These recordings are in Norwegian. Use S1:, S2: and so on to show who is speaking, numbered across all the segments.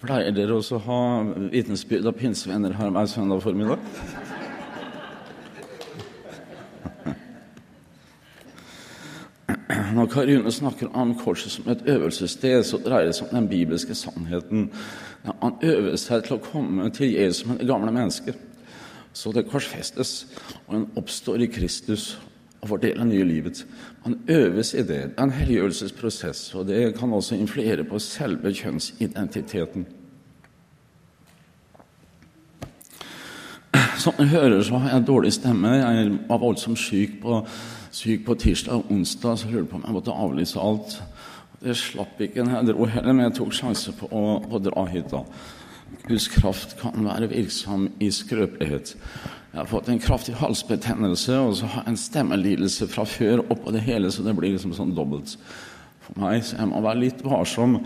S1: Pleier dere også å ha vitnesbyrd av pinsevenner her hver søndag formiddag? Når Karune snakker om korset som et øvelsessted, så dreier det seg om den bibelske sannheten. Han øver seg til å komme til Jesus med det gamle mennesket. Så det korsfestes, og en oppstår i Kristus og får del av nye livet. Man øves i det. Det er en helliggjørelsesprosess, og det kan også influere på selve kjønnsidentiteten. Som dere hører, så har jeg dårlig stemme. Jeg var voldsomt syk på, syk på tirsdag og onsdag, så jeg lurte på om jeg måtte avlyse alt. Det slapp ikke når jeg dro heller, men jeg tok sjanse på å, å dra hit. da. Guds kraft kan være virksom i skrøpelighet. Jeg har fått en kraftig halsbetennelse og så har jeg en stemmelidelse fra før oppå det hele, så det blir liksom sånn dobbelt for meg. Så jeg må være litt varsom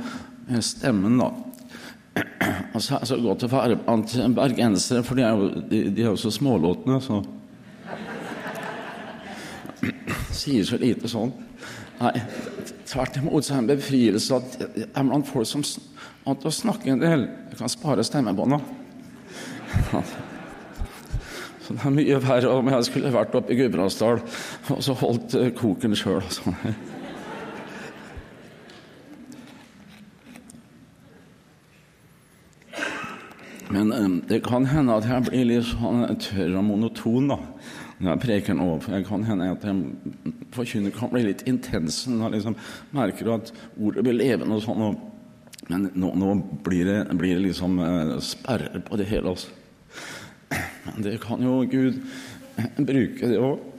S1: med stemmen, da. Og så er det så godt å være blant bergensere, for de er jo, de, de er jo så smålåtne, så Sier så lite sånn. Nei, tvert imot så er det en befrielse at jeg er blant folk som at å snakke en del. Jeg kan spare stemmebånda. Så det er mye verre om jeg skulle vært oppe i Gudbrandsdal og så holdt eh, koken sjøl. Sånn. Men eh, det kan hende at jeg blir litt sånn tørr og monoton da, når jeg preker nå. For det kan hende at jeg forkynner kan bli litt intens når jeg liksom merker at ordet blir levende og sånn. men nå, nå blir, det, blir, det, liksom eh, sperrer på det hele. Også. Det kan jo Gud bruke, det òg.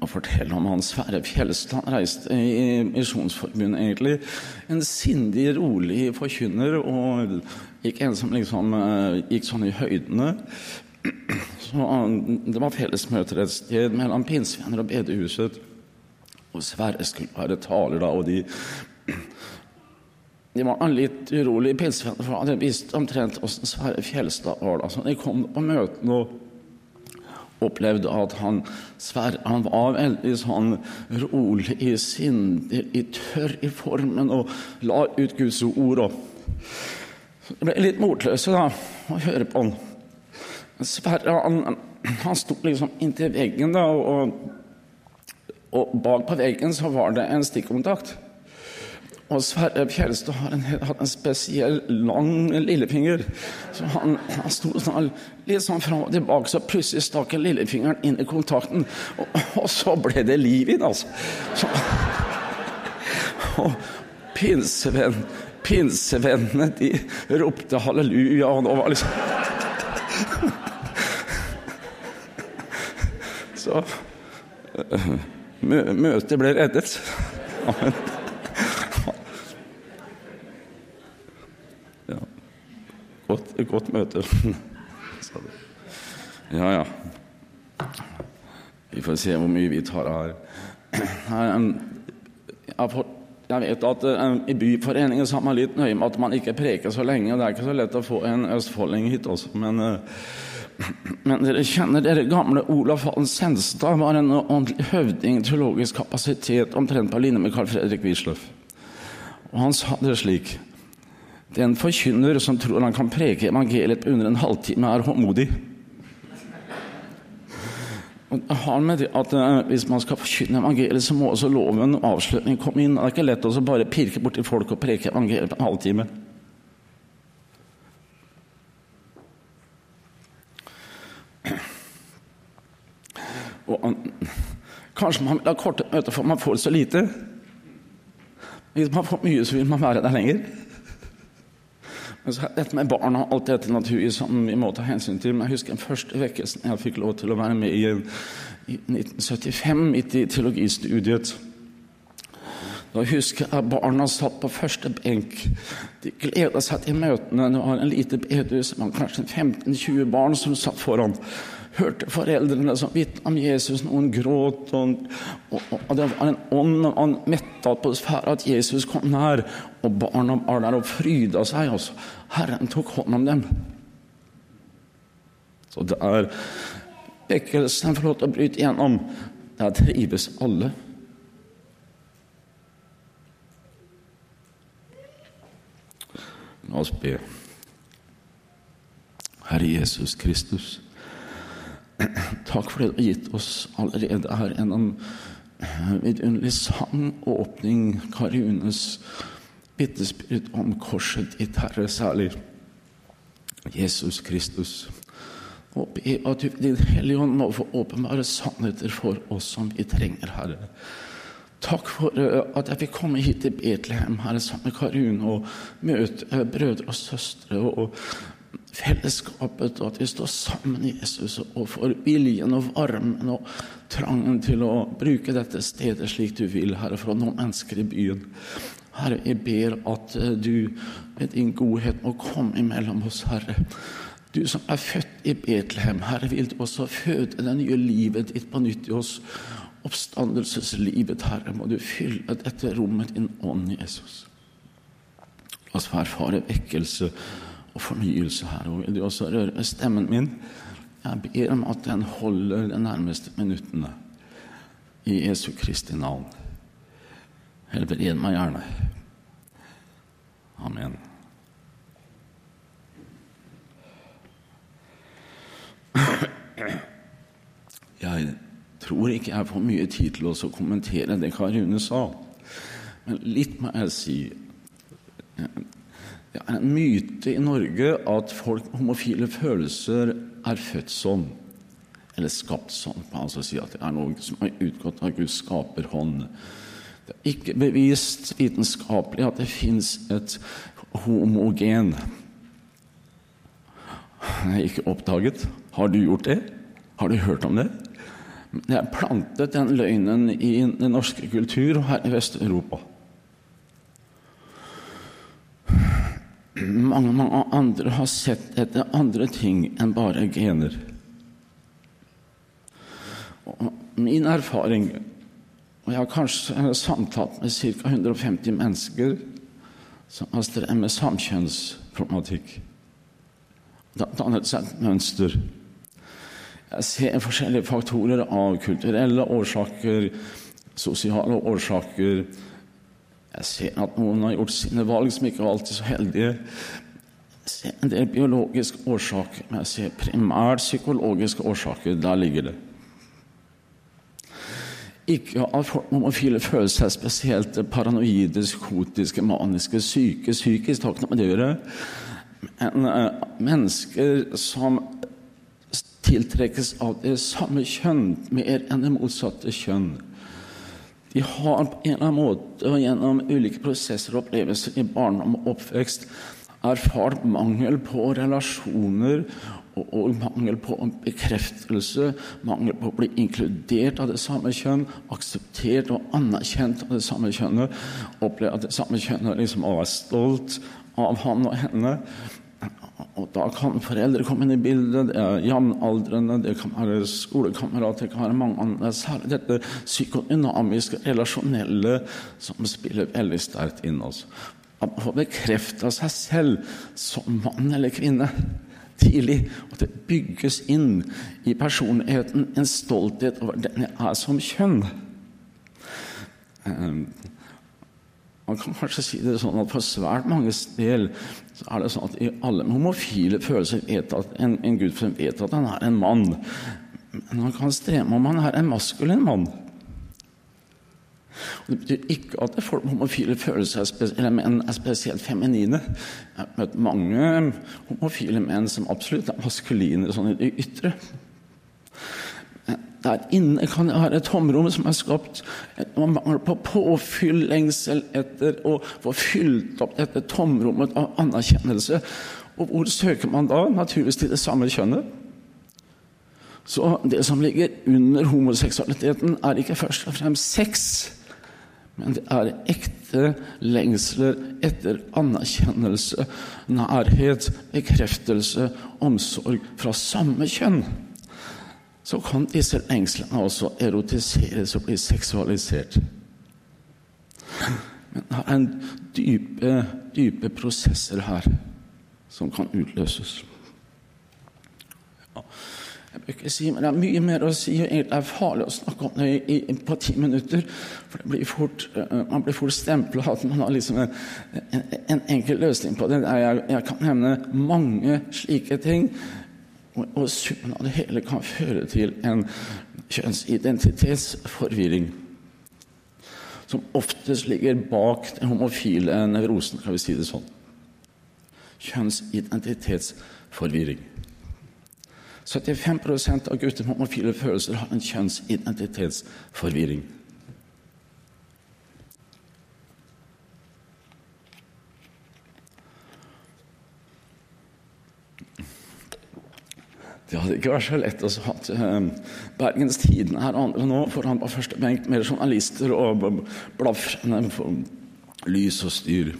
S1: Og fortelle om Hans Sverre Fjelstad reiste i Misjonsforbundet, egentlig. En sindig, rolig forkynner, og ikke en som liksom uh, gikk sånn i høydene. Så Det var fellesmøter et sted mellom pinsevenner og bedehuset. Og Sverre skulle være taler da, og de de var litt urolige, pinsevenner, for de hadde visst omtrent hvordan Sverre Fjelstad var. da. De kom på møtene og opplevde at han, Sverre, han var veldig sånn rolig i sinnet, i tørr i formen, og la ut Guds ord. Og det ble litt motløse da, å høre på han. Sverre han, han sto liksom inntil veggen, da, og, og bak på veggen så var det en stikkontakt. Og Sverre Fjeldstad har hatt en spesiell lang lillefinger. Så han, han sto sånn, litt sånn fram og tilbake, så plutselig stakk lillefingeren inn i kontakten. Og, og så ble det liv i den, altså. Så, og pinsevenn, pinsevennene, de ropte halleluja, og det var liksom Så møtet ble reddet. Amen. Godt, godt møte. Ja, ja. Vi får se hvor mye vi tar her. Jeg vet at I byforeningen så er man litt nøye med at man ikke preker så lenge. og Det er ikke så lett å få en østfolding hit også. Men, men dere kjenner dere gamle Olaf Hallen Senstad var en ordentlig høvding teologisk kapasitet omtrent på linje med Carl Fredrik Wisløff. Og han sa det slik den forkynner som tror han kan preke evangeliet på under en halvtime, er håndmodig. Det har med det at uh, Hvis man skal forkynne evangeliet, så må også loven og avslutning komme inn. Det er ikke lett å bare pirke borti folk og preke evangeliet på en halvtime. Og, kanskje man vil ha korte møter, for man får så lite. Hvis man får mye, så vil man være der lenger. Dette med barn og alt dette naturlig som vi må ta hensyn til. Men jeg husker den første vekkelsen jeg fikk lov til å være med i, i 1975, midt i teologistudiet. Da husker jeg barna satt på første benk. De gleda seg til møtene. Det var en lite bedehus, kanskje 15-20 barn som satt foran hørte foreldrene som vitna om Jesus. Noen gråt, og, og, og, det var en ånd og en metta atmosfære at Jesus kom nær. Og barna var der og fryda seg. Også. Herren tok hånd om dem. Så det er vekkelsen får lov til å bryte igjennom. Der trives alle. La oss be. Herre Jesus Kristus, takk for det du har gitt oss allerede her gjennom vidunderlig sang og åpning, Kari Unes vitnesbyrd om korset ditt, Herre, særlig Jesus Kristus. Og be at du Din Hellige Ånd må få åpenbare sannheter for oss som vi trenger, Herre. Takk for at jeg fikk komme hit til Betlehem Herre, sammen med Karun og møte brødre og søstre og fellesskapet, og at vi står sammen, i Jesus, og får viljen og varmen og trangen til å bruke dette stedet slik du vil, Herre, for å nå mennesker i byen. Herre, jeg ber at du med din godhet må komme imellom oss, Herre. Du som er født i Betlehem, Herre, vil du også føde det nye livet ditt på nytt i oss oppstandelseslivet, Herre, må du fylle dette rommet din ånd, Jesus. La oss få erfare vekkelse og fornyelse, her. Og vil du også røre stemmen min? Jeg ber om at den holder de nærmeste minuttene. I Jesu Kristi navn. Helbred meg gjerne. Amen. Jeg tror ikke jeg får mye tid til å kommentere det Karune sa. Men litt må jeg si. Det er en myte i Norge at folk med homofile følelser er født sånn. Eller skapt sånn. Altså si at det er noe som er utgått av Guds skaperhånd. Det er ikke bevist vitenskapelig at det fins et homogen. Det er ikke oppdaget. Har du gjort det? Har du hørt om det? Det er plantet den løgnen i den norske kultur og her i Vest-Europa. Mange, mange andre har sett etter andre ting enn bare gener. Og min erfaring Og jeg har kanskje samtalt med ca. 150 mennesker som har strevd med samkjønnsproblematikk. Det har dannet seg et mønster. Jeg ser forskjellige faktorer av kulturelle årsaker, sosiale årsaker. Jeg ser at noen har gjort sine valg som ikke var alltid så heldige. Jeg ser en del biologiske årsaker, men jeg ser primært psykologiske årsaker. Der ligger det. Ikke at folk homofile føler seg spesielt paranoide, psykotiske, maniske, syke. Psykisk ikke noe med det å gjøre. Men uh, mennesker som tiltrekkes av det samme kjønn mer enn det motsatte kjønn. De har på en eller annen måte og gjennom ulike prosesser og opplevelser i barndom og oppvekst erfart mangel på relasjoner og, og, mangel på bekreftelse, mangel på å bli inkludert av det samme kjønn, akseptert og anerkjent av det samme kjønnet, oppleve at det samme kjønnet liksom er stolt av han og henne. Og da kan foreldre komme inn i bildet, det er jevnaldrende, det kan være skolekamerater, det kan være mange andre. Særlig dette psykodynamiske, relasjonelle, som spiller veldig sterkt inn. oss. Man får bekrefta seg selv som mann eller kvinne tidlig. Og det bygges inn i personligheten en stolthet over den jeg er som kjønn. Man kan kanskje si det sånn at For svært mange del så er det sånn at i alle homofile følelser vet at en, en gud vet at han er en mann. Men han kan streme om han er en maskulin mann. Og det betyr ikke at folk med homofile følelser eller menn er spesielt feminine. Jeg har møtt mange homofile menn som absolutt er maskuline sånn i det ytre. Der inne kan det være et tomrom som er skapt av mangler på påfyll, lengsel etter å få fylt opp dette tomrommet av anerkjennelse. Og hvor søker man da? Naturligvis til det samme kjønnet. Så det som ligger under homoseksualiteten, er ikke først og fremst sex, men det er ekte lengsler etter anerkjennelse, nærhet, bekreftelse, omsorg fra samme kjønn så kan disse lengslene også erotiseres og bli seksualisert. Men det er en dype, dype prosesser her som kan utløses. Jeg bør ikke si, men Det er mye mer å si, og det er farlig å snakke om det i, i, på ti minutter. For blir fort, uh, man blir fort stempla at man har liksom en, en, en, enkel løsning på det. Jeg, jeg kan nevne mange slike ting. Og, og summen av det hele kan føre til en kjønnsidentitetsforvirring. Som oftest ligger bak den homofile nevrosen, kan vi si det sånn. Kjønnsidentitetsforvirring. 75 av gutter med homofile følelser har en kjønnsidentitetsforvirring. Det hadde ikke vært så lett å ha uh, Bergens Tidende her andre nå foran på første benk med journalister og blafrende lys og styr.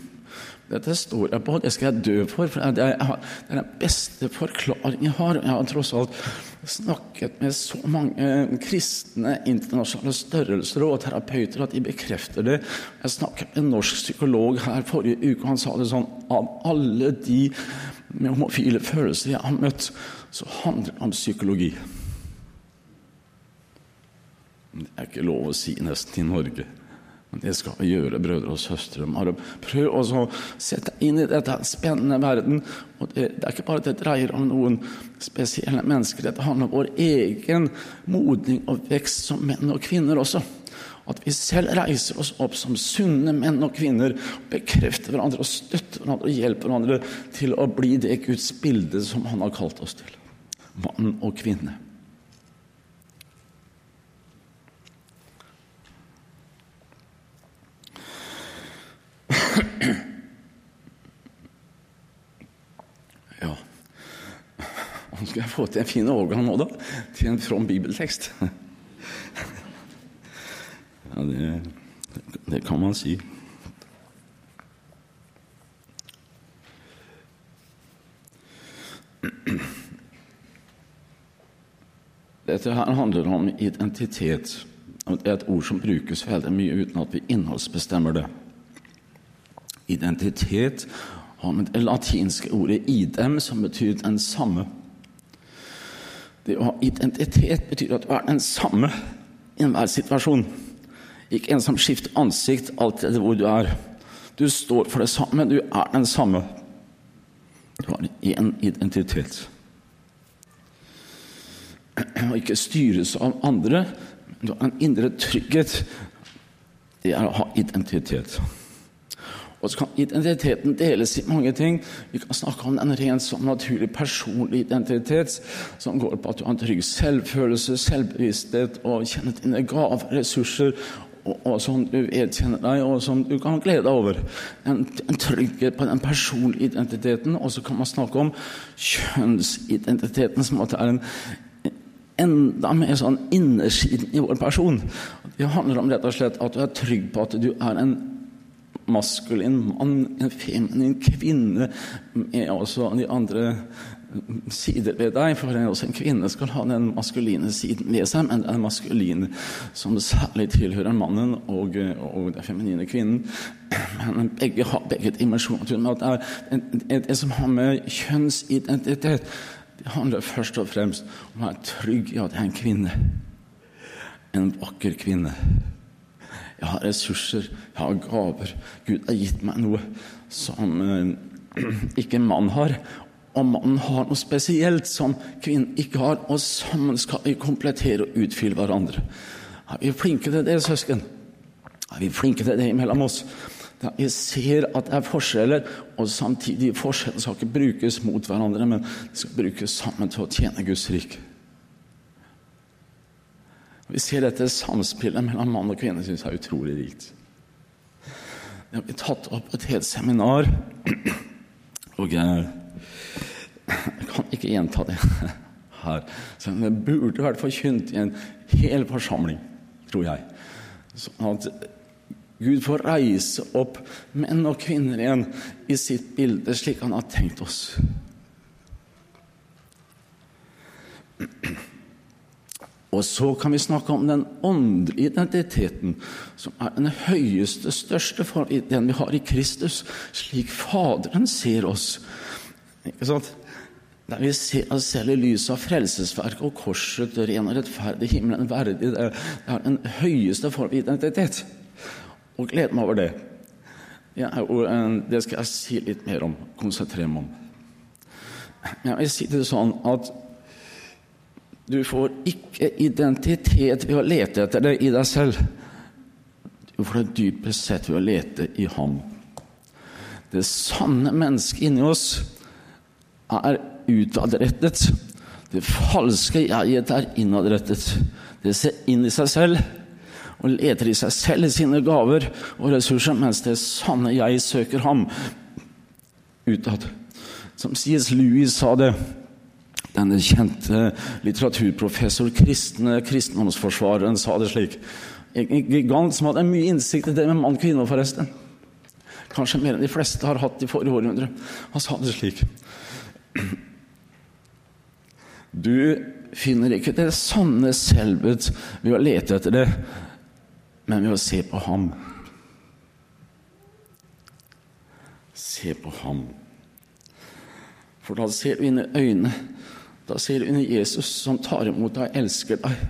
S1: Dette står jeg på, det skal jeg dø for. for Det er, den beste forklaringen jeg har. Jeg har tross alt snakket med så mange kristne internasjonale størrelser og terapeuter at de bekrefter det. Jeg snakket med en norsk psykolog her forrige uke, og han sa det sånn Av alle de med homofile følelser jeg har møtt, så handler det om psykologi. Det er ikke lov å si nesten i Norge. Men det skal vi gjøre, brødre og søstre. Prøv å sette deg inn i dette spennende verden. Og det, det, er ikke bare at det dreier om noen spesielle mennesker. Det handler om vår egen modning og vekst som menn og kvinner også. At vi selv reiser oss opp som sunne menn og kvinner, bekrefter hverandre og støtter hverandre og hjelper hverandre til å bli det Guds bilde som Han har kalt oss til. Mann og kvinne. Ja Nå skal jeg få til en fin overgang nå, da, til en from bibeltekst. Ja, det, det kan man si. Dette her handler om identitet. Det er et ord som brukes veldig mye uten at vi innholdsbestemmer det. Identitet har med det latinske ordet 'idem', som betyr den samme. Det å ha identitet betyr at du er den samme i enhver situasjon. Ikke en som skifter ansikt alltid hvor du er. Du står for det samme, du er den samme. Du har én identitet. Å ikke styres av andre, du har en indre trygghet. Det er å ha identitet. Og så kan identiteten deles i mange ting. Vi kan snakke om en rent sånn naturlig personlig identitet, som går på at du har en trygg selvfølelse, selvbevissthet og kjenner dine gaver, ressurser, og, og, som du vedkjenner deg, og som du kan glede deg over. En, en trygghet på den personlige identiteten. Og så kan man snakke om kjønnsidentiteten, som at det er en enda mer sånn innersiden i vår person. Det handler om rett og slett at du er trygg på at du er en maskulin mann, en feminin kvinne, med også de andre sider ved deg. For også en kvinne skal ha den maskuline siden ved seg, men den maskuline som særlig tilhører mannen og, og den feminine kvinnen. Men begge har begge dimensjoner. Det, er, det, som har med kjønnsidentitet det handler først og fremst om å være trygg i at jeg er en kvinne. En vakker kvinne. Jeg har ressurser, jeg har gaver. Gud har gitt meg noe som eh, ikke en mann har. Og mannen har noe spesielt som kvinnen ikke har, og sammen skal vi komplettere og utfylle hverandre. Er vi flinke til det, søsken? Er vi flinke til det mellom oss? Vi ser at det er forskjeller, og samtidig forskjellene skal ikke brukes mot hverandre, men de skal brukes sammen til å tjene Guds rike. Vi ser dette samspillet mellom mann og kvinne syns jeg er utrolig rikt. Det har blitt tatt opp et helt seminar, og jeg, jeg kan ikke gjenta det her. Så det burde vært forkynt i en hel forsamling, tror jeg. Sånn at Gud får reise opp menn og kvinner igjen i sitt bilde, slik han har tenkt oss. Og så kan vi snakke om den åndelige identiteten, som er den høyeste, største form, den vi har i Kristus, slik Faderen ser oss. Ikke sant? Der vi ser oss selv i lys av frelsesverket og korset, ren og rettferdig, himmelen verdig. Det er den høyeste form for identitet. Og gleder meg over det. Ja, og det skal jeg si litt mer om, konsentrere meg om. Jeg vil si det sånn at du får ikke identitet ved å lete etter det i deg selv. Du får det dypest sett ved å lete i Ham. Det sanne mennesket inni oss er utadrettet. Det falske jeget er innadrettet. Det ser inn i seg selv og leter i seg selv i sine gaver og ressurser, mens det sanne jeg søker ham utad. Som C.S. Louis sa det, denne kjente litteraturprofessor, kristne kristendomsforsvareren, sa det slik. En gigant som hadde mye innsikt i det med mann og kvinne, forresten. Kanskje mer enn de fleste har hatt i forrige århundre. Han sa det slik. Du finner ikke det sanne selvet ved å lete etter det, men ved å se på ham. Se på ham. For da ser du inn i øynene. Da ser du inn i Jesus som tar imot deg, elsker deg.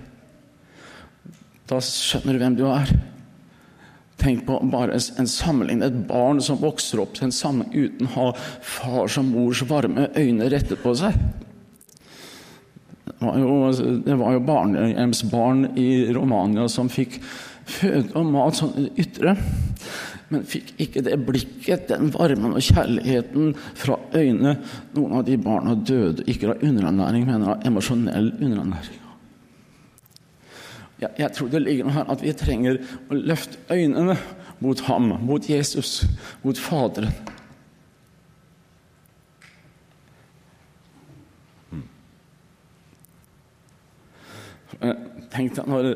S1: Da skjønner du hvem du er. Tenk på bare en sammenligning. Et barn som vokser opp til en sammenheng uten å ha fars og mors varme øyne rettet på seg. Det var jo, det var jo barnehjemsbarn i Romania som fikk føde og mat sånn ytre, men fikk ikke det blikket, den varmen og kjærligheten fra øynene. Noen av de barna døde ikke av underernæring, men av emosjonell underernæring. Jeg, jeg tror det ligger noe her at vi trenger å løfte øynene mot ham, mot Jesus, mot Faderen. Hmm. Tenk deg når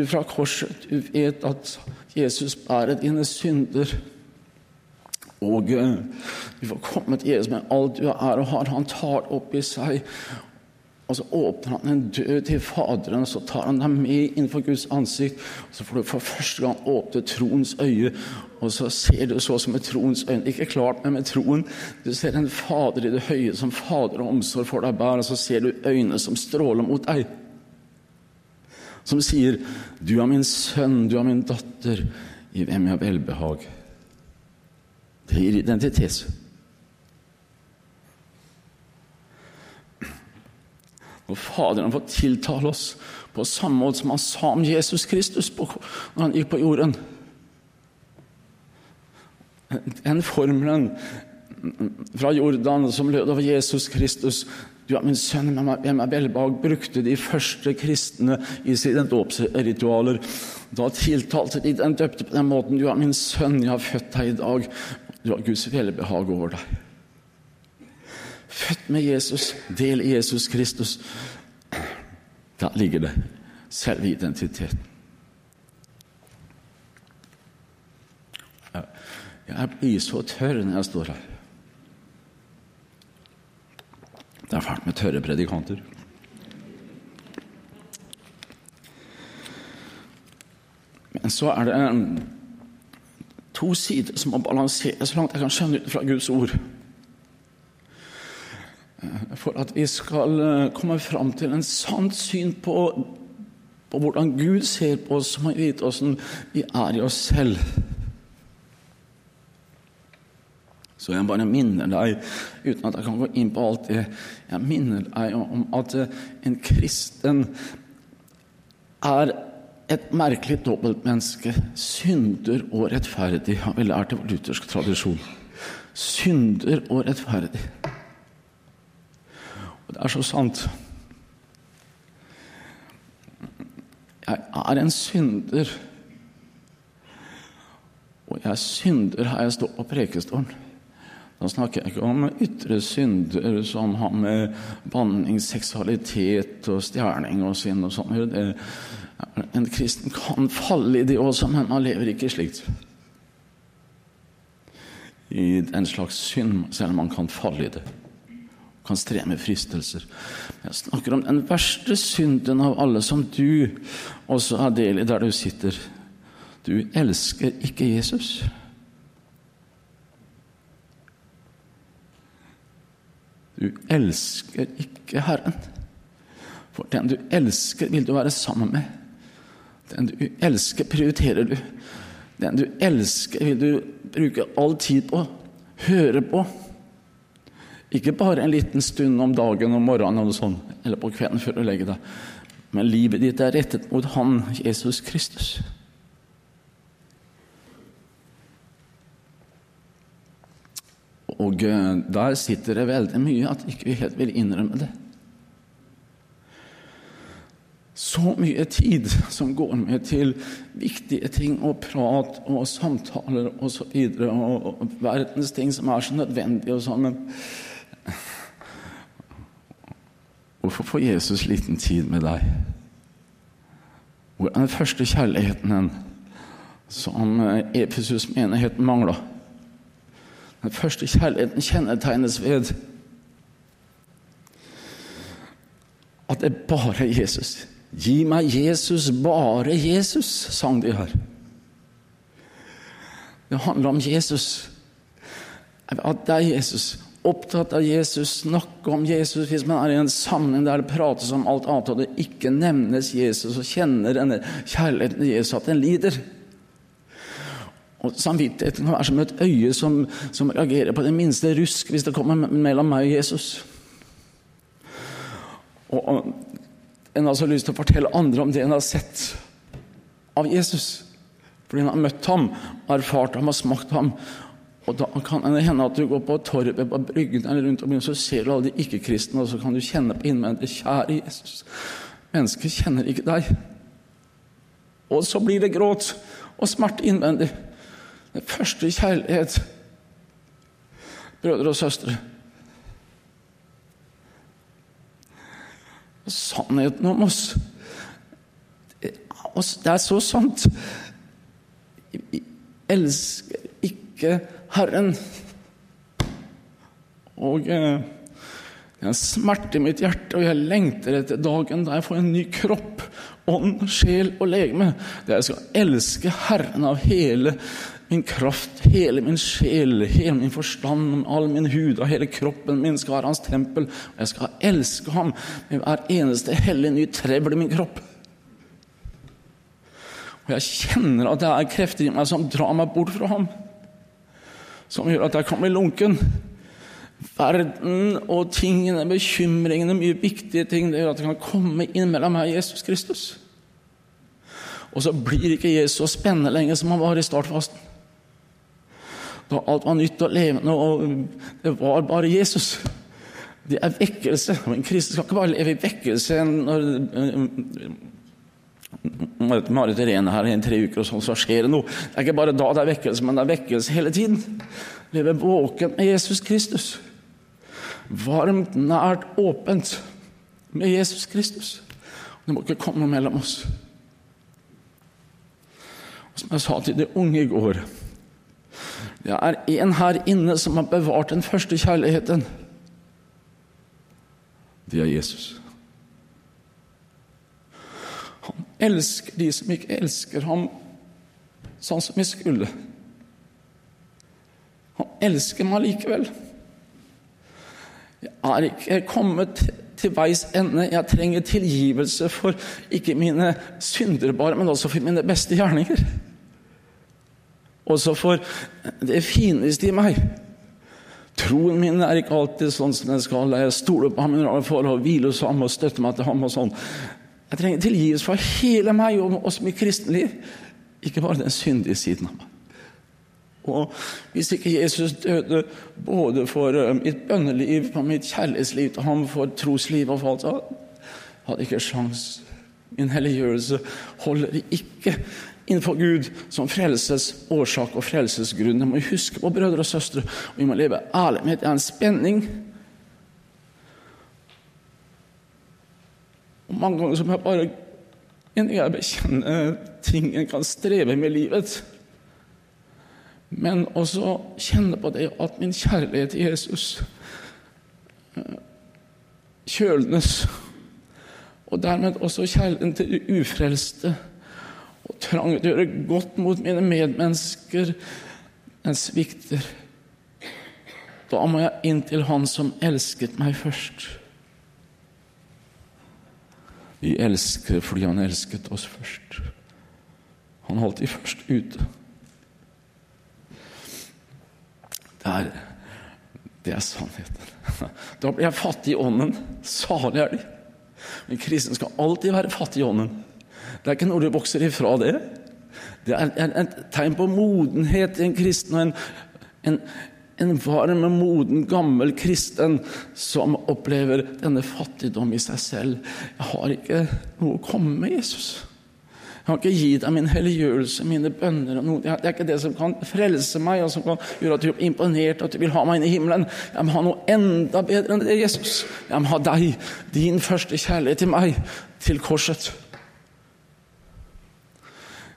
S1: du fra korset, du vet at Jesus bærer dine synder. Og eh, du får komme til Jesus med alt du er og har. Han tar opp i seg. Og så åpner han en dør til Faderen, og så tar han deg med innenfor Guds ansikt. Og så får du for første gang åpne troens øye, og så ser du så som med troens øyne. Ikke klart, men med troen. Du ser en Fader i det høye som Fader og omsorg for deg bærer, og så ser du øyne som stråler mot deg som sier 'Du er min sønn, du er min datter, i hvem jeg har velbehag'. Det gir identitet. Og Faderen får tiltale oss på samme måte som han sa om Jesus Kristus på, når han gikk på jorden. Den formelen fra Jordan som lød over Jesus Kristus du er min sønn, hvem er velbehag, brukte de første kristne i sine dåpsritualer. Da tiltalte de den døpte på den måten. Du er min sønn, jeg har født deg i dag. Du har Guds velbehag over deg. Født med Jesus, del i Jesus Kristus. Der ligger det selve identiteten. Jeg blir så tørr når jeg står her. Det er fælt med tørre predikanter. Men så er det to sider som må balanseres så langt jeg kan skjønne ut fra Guds ord. For at vi skal eh, komme fram til en sant syn på, på hvordan Gud ser på oss, må vi vite åssen vi er i oss selv. Så jeg bare minner deg, uten at jeg kan gå inn på alt det, jeg minner deg om at eh, en kristen er et merkelig dobbeltmenneske. Synder og rettferdig, har vi lært i vår lutherske tradisjon. Synder og rettferdig. Og det er så sant. Jeg er en synder. Og jeg synder her jeg står på prekestolen. Da snakker jeg ikke om ytre synder som har med banning, seksualitet og stjerning og synd og sånn En kristen kan falle i det også, men man lever ikke slikt. I en slags synd, selv om man kan falle i det. Kan streve med fristelser. Jeg snakker om den verste synden av alle, som du også er del i der du sitter. Du elsker ikke Jesus. Du elsker ikke Herren. For den du elsker, vil du være sammen med. Den du elsker, prioriterer du. Den du elsker, vil du bruke all tid på, høre på. Ikke bare en liten stund om dagen om morgenen eller, sånn, eller på kvelden før du legger deg. Men livet ditt er rettet mot Han, Jesus Kristus. Og eh, der sitter det veldig mye at ikke vi helt vil innrømme det. Så mye tid som går med til viktige ting og prat og samtaler. Og, så videre, og, verdens ting som er så nødvendige og sånn. Men hvorfor får Jesus liten tid med deg? Hvor er den første kjærligheten som Efesus-menigheten mangla? Den første kjærligheten kjennetegnes ved at det er bare Jesus. Gi meg Jesus, bare Jesus, sang de her. Det handler om Jesus. At det er Jesus. Opptatt av Jesus, snakke om Jesus hvis man er i en sammenheng der det prates om alt annet, og det ikke nevnes Jesus, og kjenner denne kjærligheten til Jesus, at den lider. Og Samvittigheten kan være som et øye som, som reagerer på det minste rusk hvis det kommer mellom meg og Jesus. Og, og En har så lyst til å fortelle andre om det en har sett av Jesus. Fordi en har møtt ham, erfart ham og smakt ham. Og Da kan det hende at du går på torvet på bryggen eller rundt omkring, så ser du alle de ikke-kristne, og så kan du kjenne på innvendig Kjære Jesus, mennesker kjenner ikke deg. Og så blir det gråt og smerte innvendig. Den første kjærlighet, brødre og søstre. Og sannheten om oss Det er så sant. Vi elsker ikke Herren. Og eh, det er en smerte i mitt hjerte, og jeg lengter etter dagen da jeg får en ny kropp, ånd, sjel og legeme. Der jeg skal elske Herren av hele Min kraft, hele min sjel, hele min forstand, all min hud og hele kroppen min skal være hans tempel. Og jeg skal elske ham med hver eneste hellige ny trevl i min kropp. Og jeg kjenner at det er krefter i meg som drar meg bort fra ham. Som gjør at jeg kan bli lunken. Verden og tingene, bekymringene, mye viktige ting, det gjør at jeg kan komme inn mellom meg og Jesus Kristus. Og så blir ikke Jesus så spennende lenger som han var i startfasten. Da alt var nytt og levende, og det var bare Jesus. Det er vekkelse. Og En kristen skal ikke bare leve i vekkelse når Marit Irene her i tre uker, og sånn, så skjer det noe. Det er ikke bare da det er vekkelse, men det er vekkelse hele tiden. Leve våken med Jesus Kristus. Varmt, nært, åpent med Jesus Kristus. Det må ikke komme mellom oss. Og som jeg sa til de unge i går det er en her inne som har bevart den første kjærligheten. Det er Jesus. Han elsker de som ikke elsker ham sånn som vi skulle. Han elsker meg likevel. Jeg er ikke kommet til veis ende. Jeg trenger tilgivelse for ikke mine synder bare, men også for mine beste gjerninger også for det fineste i meg. Troen min er ikke alltid sånn som den skal. Jeg stoler på ham for å hvile hos ham og støtte meg til ham. og sånn. Jeg trenger tilgivelse for hele meg og også mitt kristenliv, ikke bare den syndige siden av meg. Og Hvis ikke Jesus døde både for eh, mitt bønneliv, for mitt kjærlighetsliv til ham, for trosliv og for alt, hadde jeg ikke sjans. Min helliggjørelse holder ikke innenfor Gud som frelsesårsak og frelsesgrunn. Det må huske på, brødre og søstre. Og vi må leve ærlig med det er en spenning. Og Mange ganger som jeg bare jeg bekjenner ting en kan streve med livet. Men også kjenne på det at min kjærlighet til Jesus eh, kjølnes. Og dermed også kjærligheten til de ufrelste og trang til å gjøre godt mot mine medmennesker, den svikter. Da må jeg inn til Han som elsket meg først. Vi elsker fordi Han elsket oss først. Han holdt de først ute. Det er, det er sannheten. Da blir jeg fattig i ånden. Salig er de. Men kristen skal alltid være fattig i ånden. Det er ikke noe du vokser ifra det. Det er et tegn på modenhet i en kristen og en, en, en varm, moden, gammel kristen som opplever denne fattigdom i seg selv. Jeg har ikke noe å komme med, Jesus. Jeg kan ikke gi deg min helliggjørelse, mine bønner og noe. Det er ikke det som kan frelse meg, og som kan gjøre at du blir imponert, og at du vil ha meg inn i himmelen. Jeg må ha noe enda bedre enn det, Jesus. Jeg må ha deg, din første kjærlighet til meg, til korset.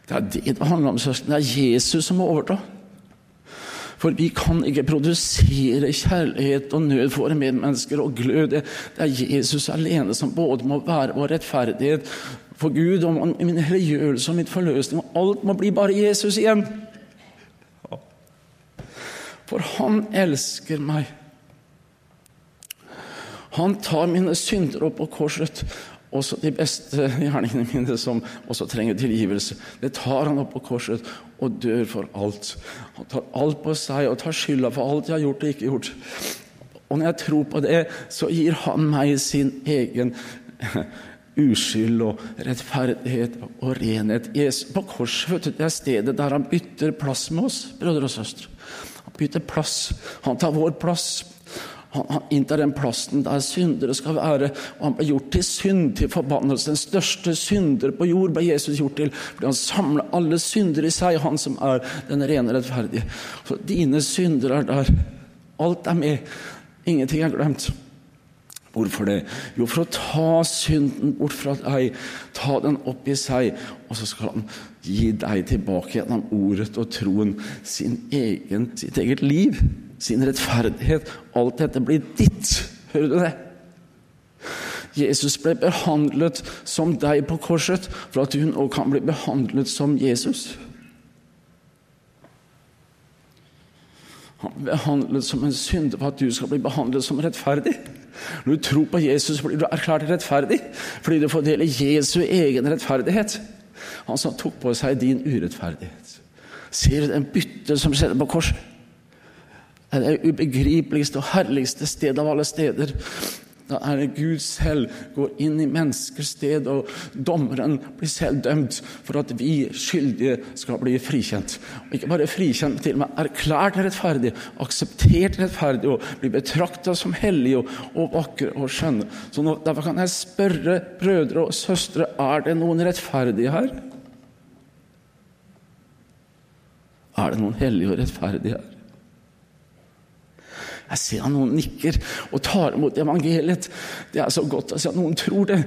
S1: Det er det det handler om, søsken. Det er Jesus som må overta. For vi kan ikke produsere kjærlighet og nød for våre medmennesker og glød. Det er Jesus alene som både må være vår rettferdighet for Gud og min helliggjørelse og min forløsning. Og alt må bli bare Jesus igjen. For han elsker meg. Han tar mine synder opp på korset også de beste gjerningene mine som også trenger tilgivelse. Det tar han opp på korset og dør for alt. Han tar alt på seg og tar skylda for alt jeg har gjort og ikke gjort. Og når jeg tror på det, så gir han meg sin egen uskyld og rettferdighet og renhet. På korset er stedet der han bytter plass med oss, brødre og søstre. Han bytter plass. Han tar vår plass. Han, inntar den plassen der syndere skal være. Og han ble gjort til synd, til forbannelse. Den største synder på jord ble Jesus gjort til. Fordi han samler alle syndere i seg, han som er den rene rettferdige. Så dine synder er der. Alt er med. Ingenting er glemt. Hvorfor det? Jo, for å ta synden bort fra deg, ta den opp i seg, og så skal han gi deg tilbake gjennom ordet og troen sin egen, sitt eget liv sin rettferdighet. Alt dette blir ditt. Hører du det? Jesus ble behandlet som deg på korset for at du nå kan bli behandlet som Jesus. Han ble behandlet som en synder for at du skal bli behandlet som rettferdig. Når du tror på Jesus, blir du erklært rettferdig fordi du får dele Jesu egen rettferdighet. Han som tok på seg din urettferdighet. Ser du den bytte som skjedde på korset? Er det ubegripeligste og herligste sted av alle steder. Da er det Gud selv går inn i menneskers sted, og dommeren blir selv dømt for at vi skyldige skal bli frikjent. Og ikke bare frikjent, men til og med erklært rettferdig, akseptert rettferdig og blir betrakta som hellige og, og vakre og skjønne. Så nå, Derfor kan jeg spørre brødre og søstre er det noen rettferdige her. Er det noen hellige og rettferdige her? Jeg ser at noen nikker og tar imot evangeliet. Det er så godt å se at noen tror det.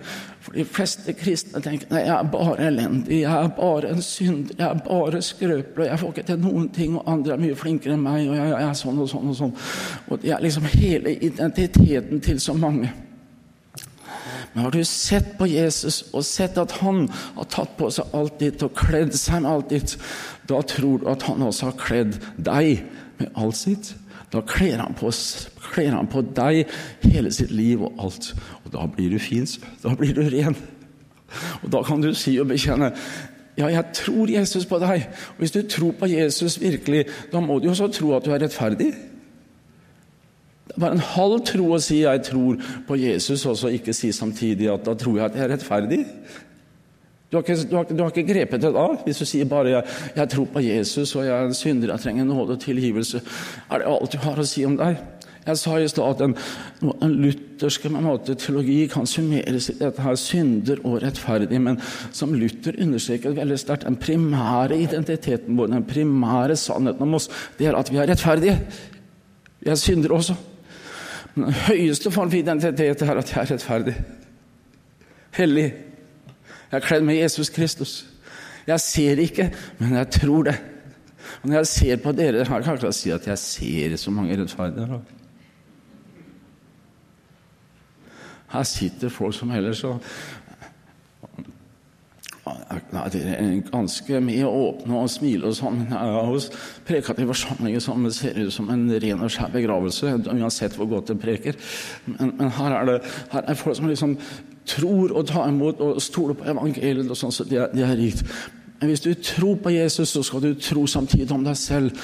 S1: For de fleste kristne tenker nei, jeg er bare elendig, jeg er bare en synder, jeg er bare skrøpelig, jeg får ikke til noen ting, og andre er mye flinkere enn meg, og jeg, jeg er sånn og sånn og sånn. Og Det er liksom hele identiteten til så mange. Men har du sett på Jesus og sett at han har tatt på seg alt ditt og kledd seg med alt ditt, da tror du at han også har kledd deg med alt sitt. Da kler han, på, kler han på deg hele sitt liv og alt. Og da blir du fin. Da blir du ren. Og da kan du si og bekjenne ja, jeg tror Jesus på deg. Og hvis du tror på Jesus virkelig, da må du jo også tro at du er rettferdig. Det er bare en halv tro å si 'jeg tror på Jesus', og så ikke si samtidig at 'da tror jeg at jeg er rettferdig'. Du har, ikke, du, har, du har, ikke, grepet det da? Hvis du sier bare jeg, 'jeg tror på Jesus, og jeg er en synder, jeg trenger nåde og tilgivelse', er det alt du har å si om deg? Jeg sa i stad at en, den lutherske måte, teologi kan summeres i dette her synder og rettferdig, men som Luther understreket veldig sterkt, den primære identiteten vår, den primære sannheten om oss, det er at vi er rettferdige. Vi er syndere også. Men den høyeste form for identitet er at jeg er rettferdig. Hellig. Jeg er kledd med Jesus Kristus. Jeg ser ikke, men jeg tror det. Og når jeg ser på dere her, kan jeg si at jeg ser så mange rettferdige. Her sitter folk som ellers så dere er ganske mye åpne og smiler og sånn. Jeg preket i forsamlinger som ser ut som en ren og skjær begravelse, uansett hvor godt de preker. Men, men her, er det, her er folk som liksom tror og tar imot og stoler på evangeliet, og sånn, så det det er rikt. Men hvis du tror på Jesus, så skal du tro samtidig om deg selv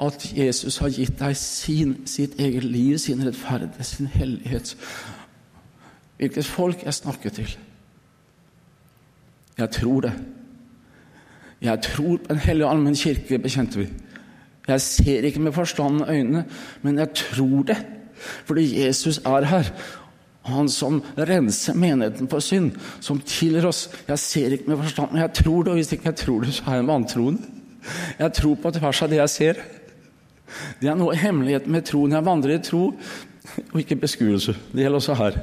S1: at Jesus har gitt deg sin, sitt eget liv, sin rettferdighet, sin hellighet. Hvilket folk jeg snakker til. Jeg tror det. Jeg tror på en hellig allmenn kirke, bekjente vi. Jeg ser ikke med forstanden og øynene, men jeg tror det. Fordi Jesus er her. Han som renser menigheten for synd, som tilgir oss. Jeg ser ikke med forstand, men jeg tror det. Og hvis ikke jeg tror det, så er jeg vantroende. Jeg tror på tvers av det jeg ser. Det er noe hemmelighet med troen. Jeg vandrer i tro, og ikke beskuelse. Det gjelder også her.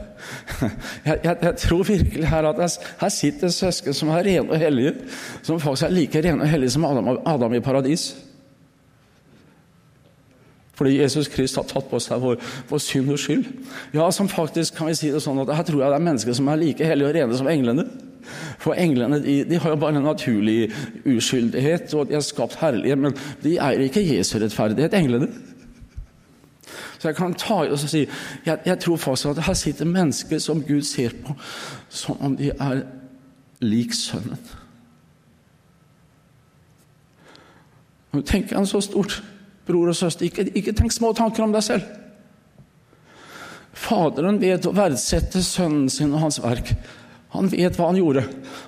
S1: Jeg, jeg, jeg tror virkelig her at jeg, her sitter søsken som er rene og hellige, som faktisk er like rene og hellige som Adam, Adam i paradis. Fordi Jesus Krist har tatt på seg vår, vår synd og skyld. Ja, som faktisk kan vi si det sånn at Her tror jeg det er mennesker som er like hellige og rene som englene. For englene de, de har jo bare en naturlig uskyldighet, og de er skapt herlige, men de eier ikke Jesu rettferdighet, englene. Så jeg kan ta i og si jeg, jeg tror faktisk at her sitter mennesker som Gud ser på som om de er lik Sønnen. Nå tenker han så stort, bror og søster. Ikke, ikke tenk små tanker om deg selv. Faderen vet å verdsette sønnen sin og hans verk. Han vet hva han gjorde.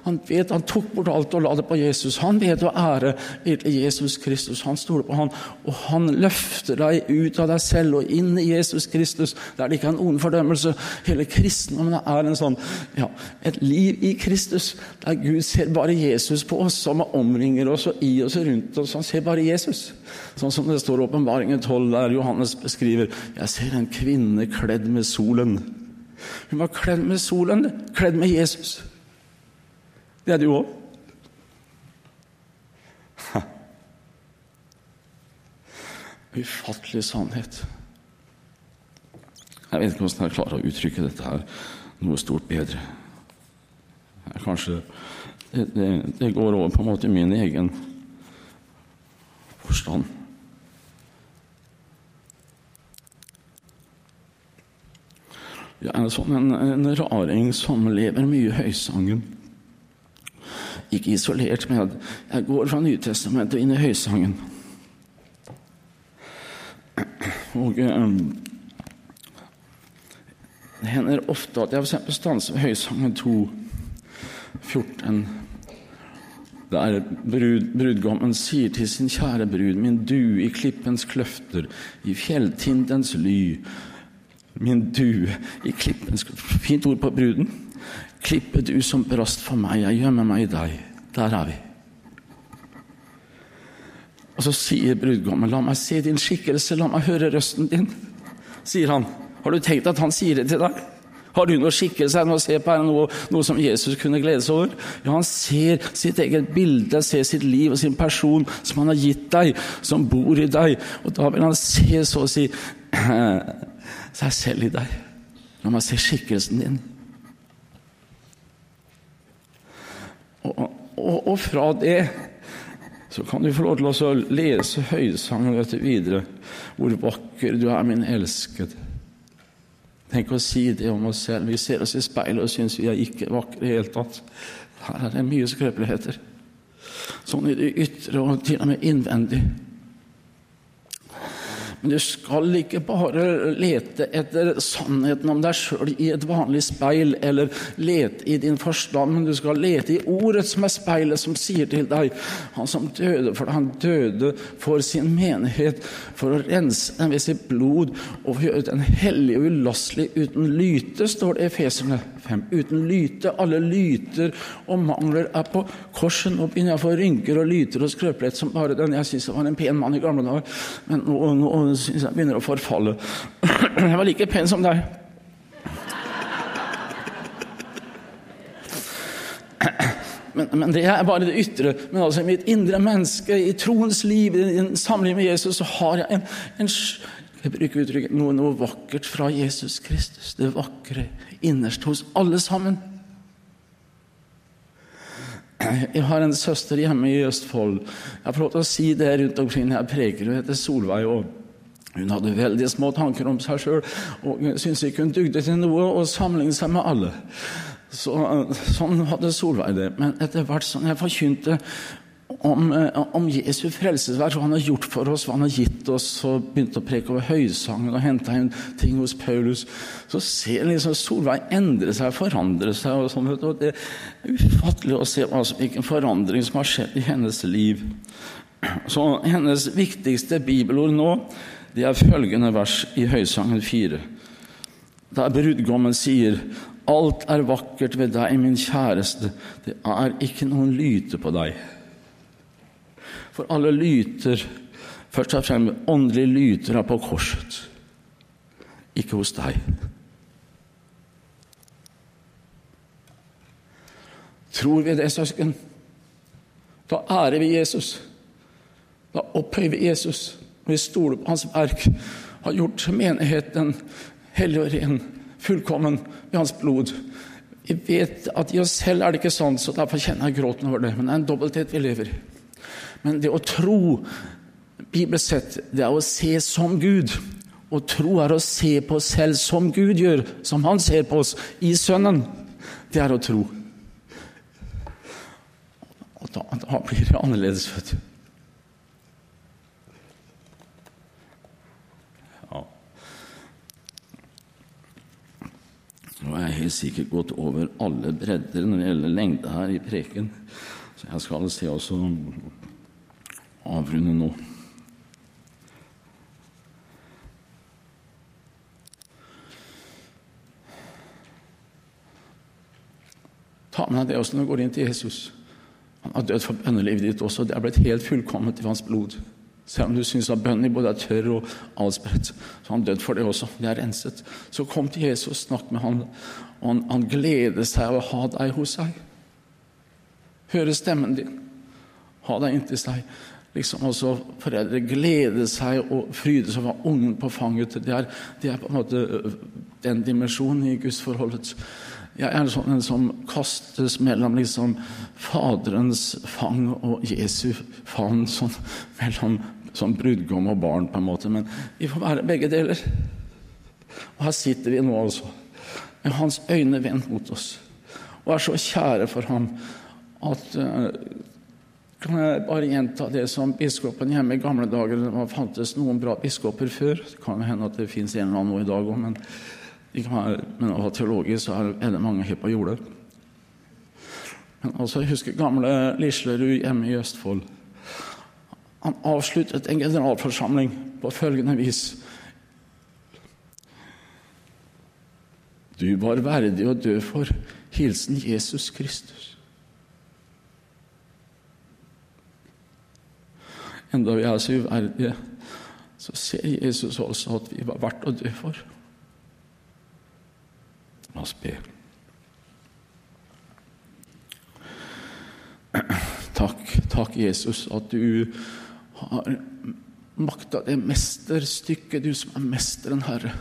S1: Han vet han tok bort alt og la det på Jesus. Han vet å ære Jesus Kristus. Han stoler på han, og han løfter deg ut av deg selv og inn i Jesus Kristus, der det ikke er en ond fordømmelse. Hele kristendommen er en sånn, ja, et liv i Kristus, der Gud ser bare Jesus på oss, som omringer oss og i oss og rundt oss. Han ser bare Jesus. Sånn som det står i Åpenbaringen 12, der Johannes beskriver Jeg ser en kvinne kledd med solen. Hun var kledd med solen, kledd med Jesus. Det er du òg. Ufattelig sannhet. Jeg vet ikke hvordan jeg klarer å uttrykke dette her noe stort bedre. Kanskje det, det, det går over på en måte min egen forstand. Jeg er sånn en, en raring som lever mye høysangen. Ikke isolert, men jeg går fra Nytestamentet inn i høysangen. Og eh, Det hender ofte at jeg f.eks. stanser ved Høysangen 2, 14. Der brud, brudgommen sier til sin kjære brud, min du i klippens kløfter, i fjelltindens ly, min due i klippen Fint ord på bruden. Klippe du som brast for meg, jeg gjemmer meg i deg. Der er vi. Og så sier brudgommen, la meg se din skikkelse, la meg høre røsten din. Sier han. Har du tenkt at han sier det til deg? Har du noe skikkelse her å se på? Noe, noe, som Jesus kunne glede seg over? Ja, han ser sitt eget bilde, ser sitt liv og sin person som han har gitt deg, som bor i deg. Og da vil han se så å si seg selv i deg. La meg se skikkelsen din. Og, og, og, fra det så kan du få lov til å lese høysangen dette videre. Hvor vakker du er, min elskede. Tenk å si det om oss selv. Vi ser oss i speilet og syns vi er ikke vakre i det hele tatt. Her er det mye skrøpeligheter. Sånn i det ytre og til og med innvendig. Men du skal ikke bare lete etter sannheten om deg sjøl i et vanlig speil, eller lete i din forstand, men du skal lete i ordet som er speilet, som sier til deg Han som døde for deg, han døde for sin menighet, for å rense den ved sitt blod og gjøre den hellig og ulastelig uten lyte, står det i Efeserne 5. Uten lyte. Alle lyter og mangler er på korsen å få rynker og lyter og skrøpelighet som bare den. Jeg syns jeg var en pen mann i gamle dager, men nå, nå syns jeg begynner å forfalle. Jeg var like pen som deg. Men, men, det er bare det ytre. Men altså i mitt indre menneske, i troens liv, i samliv med Jesus, så har jeg en, en jeg bruker uttrykket noe, noe vakkert fra Jesus Kristus. Det vakre innerst hos alle sammen. Jeg har en søster hjemme i Østfold. Jeg har prøvd å si det rundt omkring når jeg preker. Hun heter Solveig. og hun hadde veldig små tanker om seg sjøl og syntes ikke hun dugde til noe å sammenligne seg med alle. Så, sånn hadde Solveig det. Men etter hvert som jeg forkynte om, eh, om Jesu frelsesverk, hva han har gjort for oss, hva han har gitt oss, og begynte å preke over høysangen og hente inn ting hos Paulus, så ser liksom Solveig endre seg, forandre seg. og sånn, Det er ufattelig å se hvilken forandring som har skjedd i hennes liv. Så hennes viktigste bibelord nå det er følgende vers i Høysangen 4, der brudgommen sier Alt er vakkert ved deg, min kjæreste, det er ikke noen lyte på deg. For alle lyter, først og fremst åndelige lyter, er på korset, ikke hos deg. Tror vi det, søsken? Da ærer vi Jesus. Da opphøyer vi Jesus. Vi stoler på hans verk. Har gjort menigheten hellig og ren, fullkommen ved hans blod. Vi vet at i oss selv er det ikke sånn, så derfor kjenner jeg gråten over det. Men det er en dobbelthet vi lever i. Men det å tro, bibelsk sett, det er å se som Gud. Å tro er å se på oss selv som Gud gjør, som Han ser på oss i Sønnen. Det er å tro. Og da, da blir det annerledes, vet du. Nå er jeg helt sikkert gått over alle bredder når det gjelder lengde her i preken, så jeg skal se også avrunde nå. Ta med deg det også når du går inn til Jesus. Han har dødd for bønnelivet ditt også. Det er blitt helt fullkomment i hans blod. Selv om du syns at bønnen både er tørr og avspredt, så har han dødd for det også. Det er renset. Så kom til Jesus, snakk med han, og han, han gleder seg av å ha deg hos seg. Høre stemmen din. Ha deg inntil seg liksom også foreldre glede seg og fryde seg over ungen på fanget. Det er, det er, på en måte øh, den dimensjonen i gudsforholdet. Jeg er sånn en som kastes mellom liksom Faderens fang og Jesu favn, sånn, mellom sånn brudgom og barn, på en måte. Men vi får være begge deler. Og her sitter vi nå, altså, med hans øyne vendt mot oss, og er så kjære for ham at uh, kan jeg bare gjenta det som biskopen hjemme i gamle dager Det fantes noen bra biskoper før. Det kan hende at det fins en eller annen nå i dag òg, men, men å ha teologisk så er det mange her på jordet. Men altså, Jeg husker gamle Lislerud hjemme i Østfold. Han avsluttet en generalforsamling på følgende vis. Du var verdig å dø for. Hilsen Jesus Kristus. Enda vi er så uverdige, så ser Jesus også at vi var verdt å dø for. La oss be. Takk, takk, Jesus, at du har makta det mesterstykket, du som er mesteren, Herre.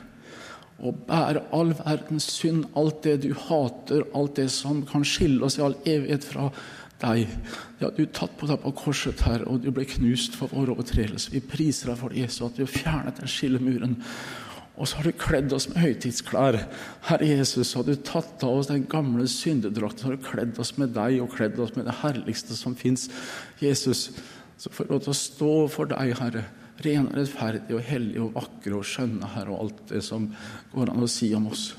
S1: Å bære all verdens synd, alt det du hater, alt det som kan skille oss i all evighet fra deg. Ja, du tatt på deg på korset, her, og du ble knust for vår overtredelse. Vi priser deg for Jesus, at du har fjernet den skillemuren. Og så har du kledd oss med høytidsklær. Herre Jesus, så har du tatt av oss den gamle syndedrakten, så har du kledd oss med deg og kledd oss med det herligste som fins. Jesus, så får vi lov til å stå for deg, Herre. Ren og rettferdig og hellig og vakre og skjønne, Herre, og alt det som går an å si om oss.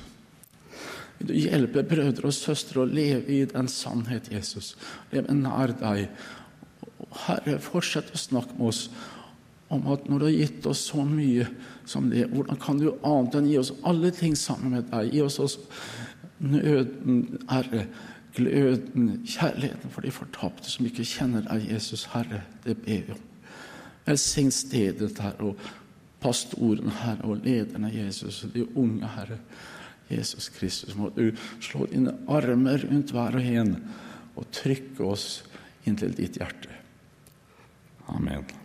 S1: Du hjelpe brødre og søstre å leve i den sannhet, Jesus. Leve nær deg. Herre, fortsett å snakke med oss om at når du har gitt oss så mye som det, hvordan kan du annet enn gi oss alle ting sammen med deg? Gi oss også nøden, Herre, gløden, kjærligheten for de fortapte som ikke kjenner deg, Jesus, Herre. Det ber vi om. Velsign stedet, Herre, og pastoren, Herre, og lederne, Jesus, og de unge, Herre. Jesus Kristus, må du slå dine armer rundt hver og en og trykke oss inntil ditt hjerte. Amen.